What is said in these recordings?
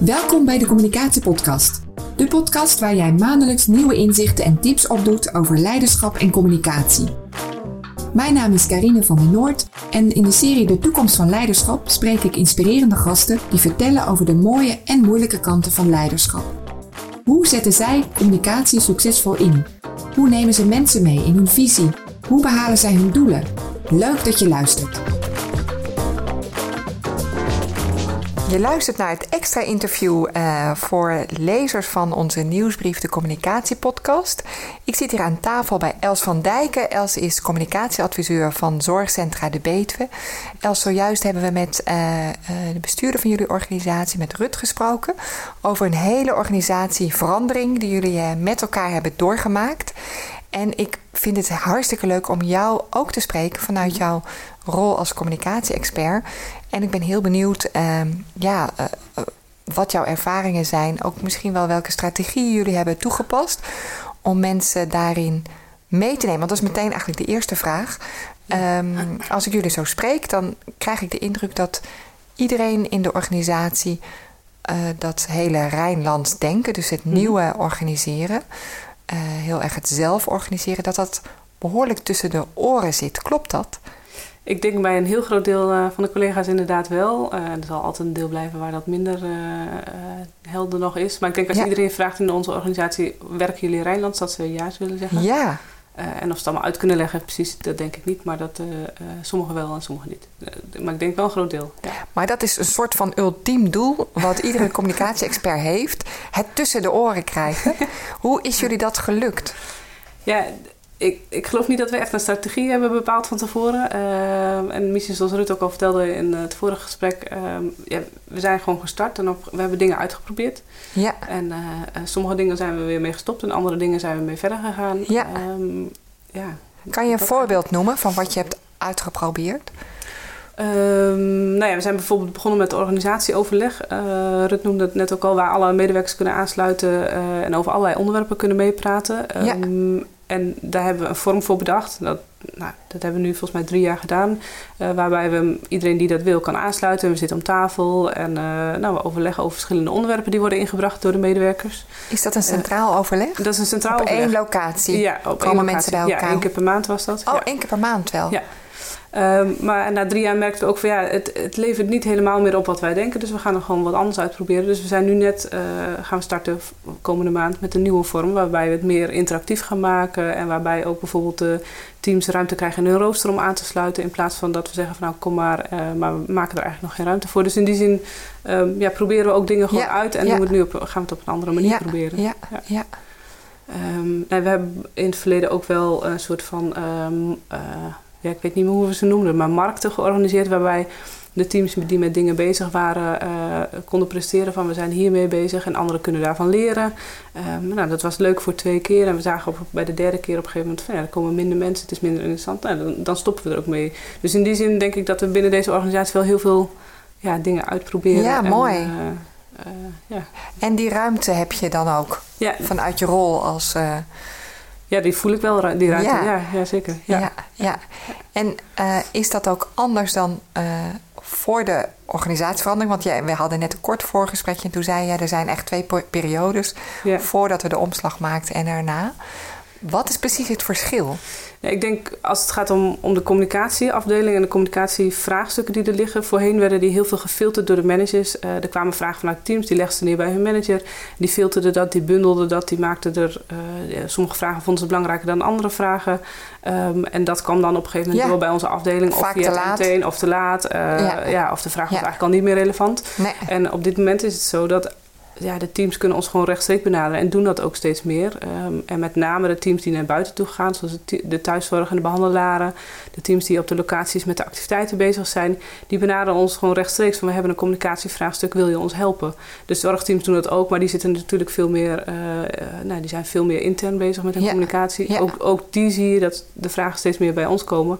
Welkom bij de Communicatiepodcast. De podcast waar jij maandelijks nieuwe inzichten en tips opdoet over leiderschap en communicatie. Mijn naam is Karine van der Noord en in de serie De Toekomst van Leiderschap spreek ik inspirerende gasten die vertellen over de mooie en moeilijke kanten van leiderschap. Hoe zetten zij communicatie succesvol in? Hoe nemen ze mensen mee in hun visie? Hoe behalen zij hun doelen? Leuk dat je luistert. Je luistert naar het extra interview uh, voor lezers van onze nieuwsbrief De Communicatiepodcast. Ik zit hier aan tafel bij Els van Dijken. Els is communicatieadviseur van Zorgcentra de Betuwe. Els, zojuist hebben we met uh, uh, de bestuurder van jullie organisatie, met Rut, gesproken over een hele organisatieverandering die jullie met elkaar hebben doorgemaakt. En ik vind het hartstikke leuk om jou ook te spreken vanuit jouw rol als communicatie-expert. En ik ben heel benieuwd uh, ja, uh, wat jouw ervaringen zijn. Ook misschien wel welke strategieën jullie hebben toegepast om mensen daarin mee te nemen. Want dat is meteen eigenlijk de eerste vraag. Um, als ik jullie zo spreek, dan krijg ik de indruk dat iedereen in de organisatie uh, dat hele Rijnland denken, dus het nieuwe organiseren, heel erg het zelf organiseren, dat dat behoorlijk tussen de oren zit. Klopt dat? Ik denk bij een heel groot deel uh, van de collega's inderdaad wel. Uh, er zal altijd een deel blijven waar dat minder helder nog is. Maar ik denk als ja. iedereen vraagt in onze organisatie... werken jullie in Rijnland? Dat ze ja willen zeggen. Ja. En of ze het allemaal uit kunnen leggen, precies, dat denk ik niet. Maar dat sommigen wel en sommigen niet. maar ik denk wel een groot deel. Ja. Maar dat is een soort van ultiem doel... wat iedere communicatie-expert heeft. Het tussen de oren krijgen. Hoe is jullie dat gelukt? Ja ik, ik geloof niet dat we echt een strategie hebben bepaald van tevoren. Uh, en misschien zoals Ruud ook al vertelde in het vorige gesprek. Uh, ja, we zijn gewoon gestart en op, we hebben dingen uitgeprobeerd. Ja. En uh, sommige dingen zijn we weer mee gestopt en andere dingen zijn we mee verder gegaan. Ja. Um, ja. Kan je een voorbeeld noemen van wat je hebt uitgeprobeerd? Um, nou ja, we zijn bijvoorbeeld begonnen met organisatieoverleg. Uh, Rut noemde het net ook al, waar alle medewerkers kunnen aansluiten uh, en over allerlei onderwerpen kunnen meepraten. Um, ja. En daar hebben we een vorm voor bedacht. Dat, nou, dat hebben we nu volgens mij drie jaar gedaan. Uh, waarbij we iedereen die dat wil kan aansluiten. We zitten om tafel en uh, nou, we overleggen over verschillende onderwerpen die worden ingebracht door de medewerkers. Is dat een centraal uh, overleg? Dat is een centraal op overleg. één locatie? Ja, op Komen één mensen bij elkaar? Ja, één keer per maand was dat. Oh, ja. één keer per maand wel? Ja. Um, maar na drie jaar merkten we ook van ja, het, het levert niet helemaal meer op wat wij denken. Dus we gaan er gewoon wat anders uitproberen. Dus we zijn nu net, uh, gaan we starten komende maand met een nieuwe vorm. Waarbij we het meer interactief gaan maken. En waarbij ook bijvoorbeeld de teams ruimte krijgen in hun rooster om aan te sluiten. In plaats van dat we zeggen van nou kom maar, uh, maar we maken er eigenlijk nog geen ruimte voor. Dus in die zin um, ja, proberen we ook dingen gewoon ja, uit. En ja. doen we het nu op, gaan we het op een andere manier ja, proberen. Ja, ja. ja. Um, en we hebben in het verleden ook wel een soort van... Uh, ja, ik weet niet meer hoe we ze noemden, maar markten georganiseerd. Waarbij de teams die met dingen bezig waren uh, konden presteren van we zijn hiermee bezig en anderen kunnen daarvan leren. Um, nou, dat was leuk voor twee keer en we zagen op, bij de derde keer op een gegeven moment van ja, er komen minder mensen, het is minder interessant. Nou, dan, dan, stoppen we er ook mee. Dus in die zin denk ik dat we binnen deze organisatie wel heel veel ja, dingen uitproberen. Ja, en, mooi. Uh, ja. En die ruimte heb je dan ook ja. vanuit je rol als... ja, die voel ik wel, die ruimte. Ja, ja, ja zeker. Ja. Ja, ja. En uh, is dat ook anders dan uh, voor de organisatieverandering? Want ja, we hadden net een kort voorgesprekje en toen zei je... er zijn echt twee periodes voordat we de omslag maakten en daarna. Wat is precies het verschil? Ja, ik denk als het gaat om, om de communicatieafdeling en de communicatievraagstukken die er liggen. Voorheen werden die heel veel gefilterd door de managers. Uh, er kwamen vragen vanuit teams, die legden ze neer bij hun manager. Die filterden dat, die bundelden dat, die maakten er... Uh, sommige vragen vonden ze belangrijker dan andere vragen. Um, en dat kwam dan op een gegeven moment ja. door bij onze afdeling. Vaak of via meteen, of te laat. Uh, ja. ja. of de vraag was eigenlijk al niet meer relevant. Nee. En op dit moment is het zo dat ja, de teams kunnen ons gewoon rechtstreeks benaderen en doen dat ook steeds meer. Um, en met name de teams die naar buiten toe gaan, zoals de thuiszorg en de behandelaren, de teams die op de locaties met de activiteiten bezig zijn, die benaderen ons gewoon rechtstreeks van we hebben een communicatievraagstuk, wil je ons helpen? De zorgteams doen dat ook, maar die zitten natuurlijk veel meer, uh, uh, nou, die zijn veel meer intern bezig met hun ja. communicatie. Ja. Ook, ook die zie je dat de vragen steeds meer bij ons komen.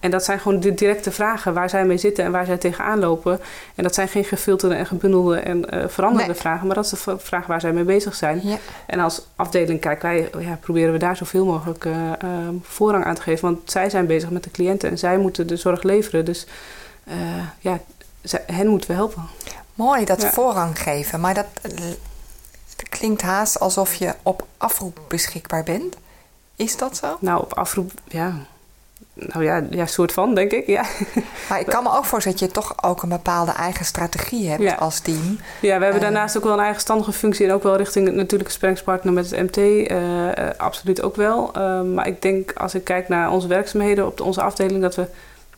En dat zijn gewoon de directe vragen waar zij mee zitten en waar zij tegenaan lopen. En dat zijn geen gefilterde en gebundelde en uh, veranderde nee. vragen, maar dat is de vraag waar zij mee bezig zijn. Ja. En als afdeling kijken wij, ja, proberen we daar zoveel mogelijk uh, uh, voorrang aan te geven. Want zij zijn bezig met de cliënten en zij moeten de zorg leveren. Dus ja, zij, hen moeten we helpen. Mooi, dat Ja. voorrang geven. Maar dat eh, klinkt haast alsof je op afroep beschikbaar bent. Is dat zo? Nou, op afroep, ja. Nou ja, ja, soort van, denk ik, ja. Maar ik kan me ook voorstellen dat je toch ook een bepaalde eigen strategie hebt Ja. als team. Ja, we hebben Eh. daarnaast ook wel een eigenstandige functie en ook wel richting het natuurlijke sparringspartner met het MT. eh, eh, absoluut ook wel. Eh, maar ik denk als ik kijk naar onze werkzaamheden op de, onze afdeling, dat we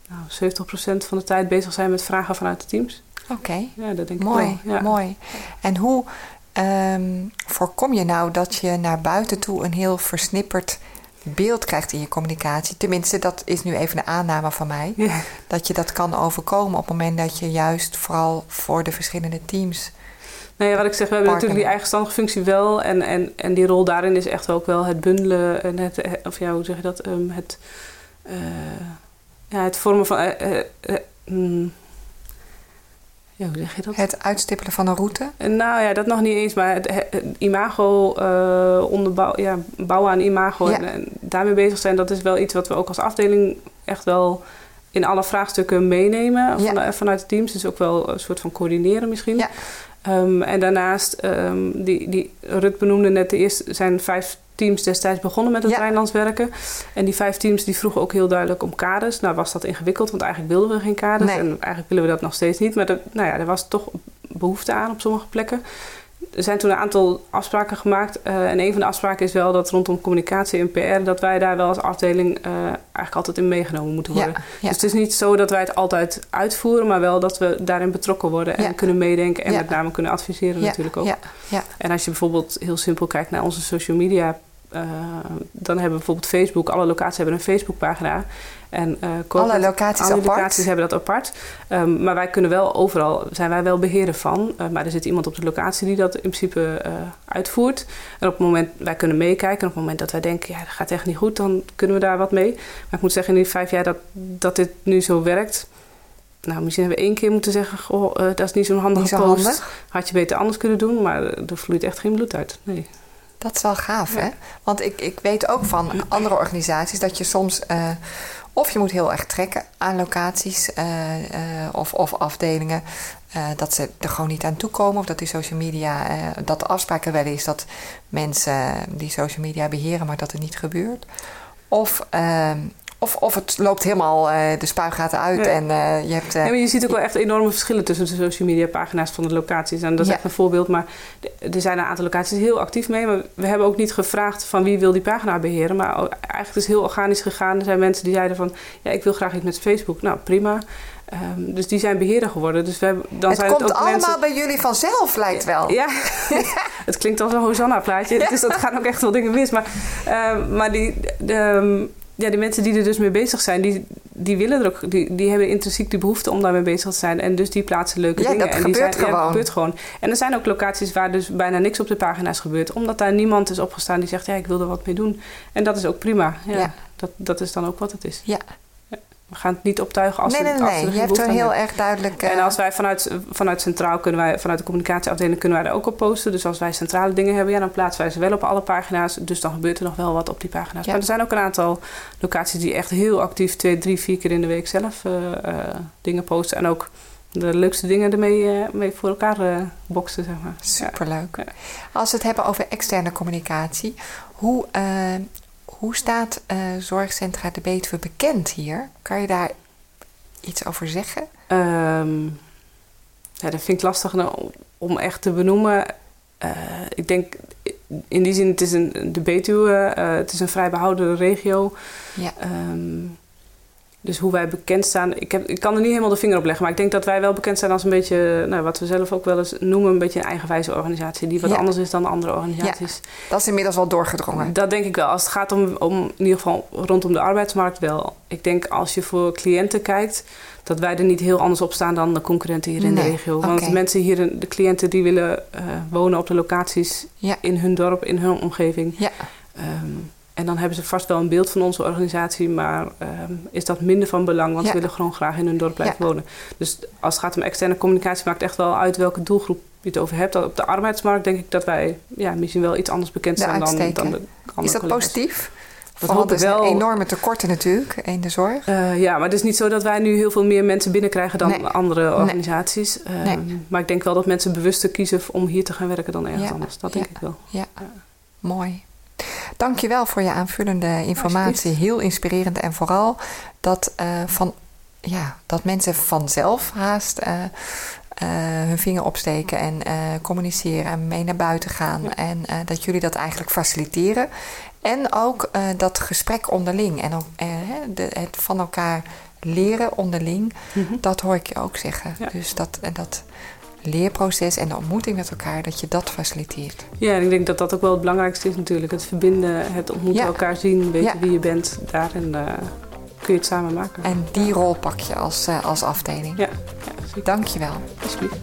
nou, 70% van de tijd bezig zijn met vragen vanuit de teams. Oké, Ja, dat denk mooi, ik wel. Ja. mooi. En hoe ehm, voorkom je nou dat je naar buiten toe een heel versnipperd beeld krijgt in je communicatie? Tenminste, dat is nu even een aanname van mij. Ja. Dat je dat kan overkomen op het moment dat je juist vooral voor de verschillende teams. Nou ja, wat ik zeg, we hebben Partner. natuurlijk die eigenstandige functie wel. En, en, en die rol daarin is echt ook wel het bundelen en het, eh, of ja, hoe zeg je dat? Ehm, het, eh, ja, het vormen van. eh, eh, eh, mm, ja, hoe zeg je dat? Het uitstippelen van een route. Nou ja, dat nog niet eens, maar het, imago eh onderbouw, ja, bouwen aan imago Ja. en, en daarmee bezig zijn, dat is wel iets wat we ook als afdeling echt wel in alle vraagstukken meenemen Ja. van- vanuit het teams. Dus ook wel een soort van coördineren misschien. Ja. Ehm, en daarnaast, ehm, die, die Rut benoemde net, de eerste zijn vijf teams destijds begonnen met het Ja. Rijnlands werken. En die vijf teams die vroegen ook heel duidelijk om kaders. Nou was dat ingewikkeld, want eigenlijk wilden we geen kaders. Nee. En eigenlijk willen we dat nog steeds niet. Maar er, nou ja, er was toch behoefte aan op sommige plekken. Er zijn toen een aantal afspraken gemaakt. eh, en een van de afspraken is wel dat rondom communicatie en PR... dat wij daar wel als afdeling eh, eigenlijk altijd in meegenomen moeten worden. Ja, ja. Dus het is niet zo dat wij het altijd uitvoeren... maar wel dat we daarin betrokken worden en Ja. kunnen meedenken... en met name kunnen adviseren natuurlijk ook. Ja, ja, En als je bijvoorbeeld heel simpel kijkt naar onze social media... eh, dan hebben we bijvoorbeeld Facebook... alle locaties hebben een Facebookpagina... En, eh, Alle locaties alle apart? locaties hebben dat apart. Ehm, maar wij kunnen wel overal, zijn wij wel beheerder van. Eh, maar er zit iemand op de locatie die dat in principe uitvoert. En op het moment, wij kunnen meekijken. En op het moment dat wij denken, ja, dat gaat echt niet goed, dan kunnen we daar wat mee. Maar ik moet zeggen, in die vijf jaar dat, dat dit nu zo werkt. Nou, misschien hebben we één keer moeten zeggen, goh, dat is niet zo'n handige niet zo post. handig. Had je beter anders kunnen doen, maar er vloeit echt geen bloed uit. Nee. Dat is wel gaaf, Ja. hè? Want ik, ik weet ook van andere organisaties dat je soms... eh, of je moet heel erg trekken aan locaties eh, eh, of, of afdelingen... dat ze er gewoon niet aan toekomen. Of dat die social media... dat de afspraak er wel is dat mensen die social media beheren... maar dat het niet gebeurt. Of... ehm, of, of het loopt helemaal eh, de spuigaten uit Ja. en eh, je hebt... eh, Ja, maar je ziet ook wel echt enorme verschillen tussen de social media pagina's van de locaties. En dat is Ja. echt een voorbeeld. Maar er zijn een aantal locaties heel actief mee. Maar we hebben ook niet gevraagd van wie wil die pagina beheren. Maar eigenlijk is het heel organisch gegaan. Er zijn mensen die zeiden van ja, ik wil graag iets met Facebook. Nou, prima. Ehm, dus die zijn beheerder geworden. Dus we hebben, dan het zijn komt het ook allemaal mensen... bij jullie vanzelf, lijkt wel. Ja, het klinkt als een Hosanna-plaatje. Dus dat gaan ook echt wel dingen mis. Maar, ehm, maar die, de, ehm, ja, die mensen die er dus mee bezig zijn, die, die willen er ook, die, die hebben intrinsiek de behoefte om daarmee bezig te zijn. En dus die plaatsen leuke Ja, dingen. dat en die gebeurt zijn, Ja, gewoon. dat gebeurt gewoon. En er zijn ook locaties waar dus bijna niks op de pagina's gebeurt. Omdat daar niemand is opgestaan die zegt, ja, ik wil er wat mee doen. En dat is ook prima. Ja, Ja. Dat, dat is dan ook wat het is. Ja. We gaan het niet optuigen als nee, nee, als nee. er Je hebt er heel erg duidelijk... eh, en als wij vanuit, vanuit Centraal kunnen wij, vanuit de communicatieafdeling kunnen wij er ook op posten. Dus als wij centrale dingen hebben, ja, dan plaatsen wij ze wel op alle pagina's. Dus dan gebeurt er nog wel wat op die pagina's. Ja. Maar er zijn ook een aantal locaties die echt heel actief twee, drie, vier keer in de week zelf eh, eh, dingen posten. En ook de leukste dingen ermee eh, mee voor elkaar eh boksen, zeg maar. Superleuk. Ja. Als we het hebben over externe communicatie, hoe, eh, hoe staat eh, Zorgcentra de Betuwe bekend hier? Kan je daar iets over zeggen? Ehm, ja, dat vind ik lastig nou, om echt te benoemen. Eh, ik denk in die zin, het is een, de Betuwe, eh, het is een vrij behouden regio. Ja. Ehm, dus hoe wij bekend staan, ik, heb, ik kan er niet helemaal de vinger op leggen, maar ik denk dat wij wel bekend zijn als een beetje, nou, wat we zelf ook wel eens noemen, een beetje een eigenwijze organisatie, die wat Ja. anders is dan andere organisaties. Dat is inmiddels wel doorgedrongen. Dat denk ik wel. Als het gaat om, om in ieder geval rondom de arbeidsmarkt wel. Ik denk als je voor cliënten kijkt, dat wij er niet heel anders op staan dan de concurrenten hier in Nee, de regio. Want de mensen hier, in- de cliënten die willen eh, wonen op de locaties Ja. in hun dorp, in hun omgeving. Ja. Ehm, en dan hebben ze vast wel een beeld van onze organisatie, maar ehm, is dat minder van belang, want Ja. ze willen gewoon graag in hun dorp blijven Ja. wonen. Dus als het gaat om externe communicatie, maakt echt wel uit welke doelgroep je het over hebt. Op de arbeidsmarkt denk ik dat wij ja, misschien wel iets anders bekend zijn dan, dan de andere Is dat collega's. positief? Dat Want er zijn enorme tekorten natuurlijk in de zorg. Eh, ja, maar het is niet zo dat wij nu heel veel meer mensen binnenkrijgen dan Nee. andere organisaties. Ehm, Nee. Maar ik denk wel dat mensen bewuster kiezen om hier te gaan werken dan ergens Ja. anders. Dat Ja. denk ik wel. Ja, mooi. Dankjewel voor je aanvullende informatie. Heel inspirerend en vooral dat, eh, van, ja, dat mensen vanzelf haast eh, eh, hun vinger opsteken en communiceren en mee naar buiten gaan. Ja. En dat jullie dat eigenlijk faciliteren. En ook dat gesprek onderling en ook, de, het van elkaar leren onderling. Mhm. Dat hoor ik je ook zeggen. Ja. Dus dat, en dat leerproces en de ontmoeting met elkaar, dat je dat faciliteert. Ja, en ik denk dat dat ook wel het belangrijkste is natuurlijk. Het verbinden, het ontmoeten, Ja. elkaar zien, weten Ja. wie je bent. Daarin eh, kun je het samen maken. En die rol pak je als, eh, als afdeling. Ja, ja zeker. Dankjewel. Alsjeblieft.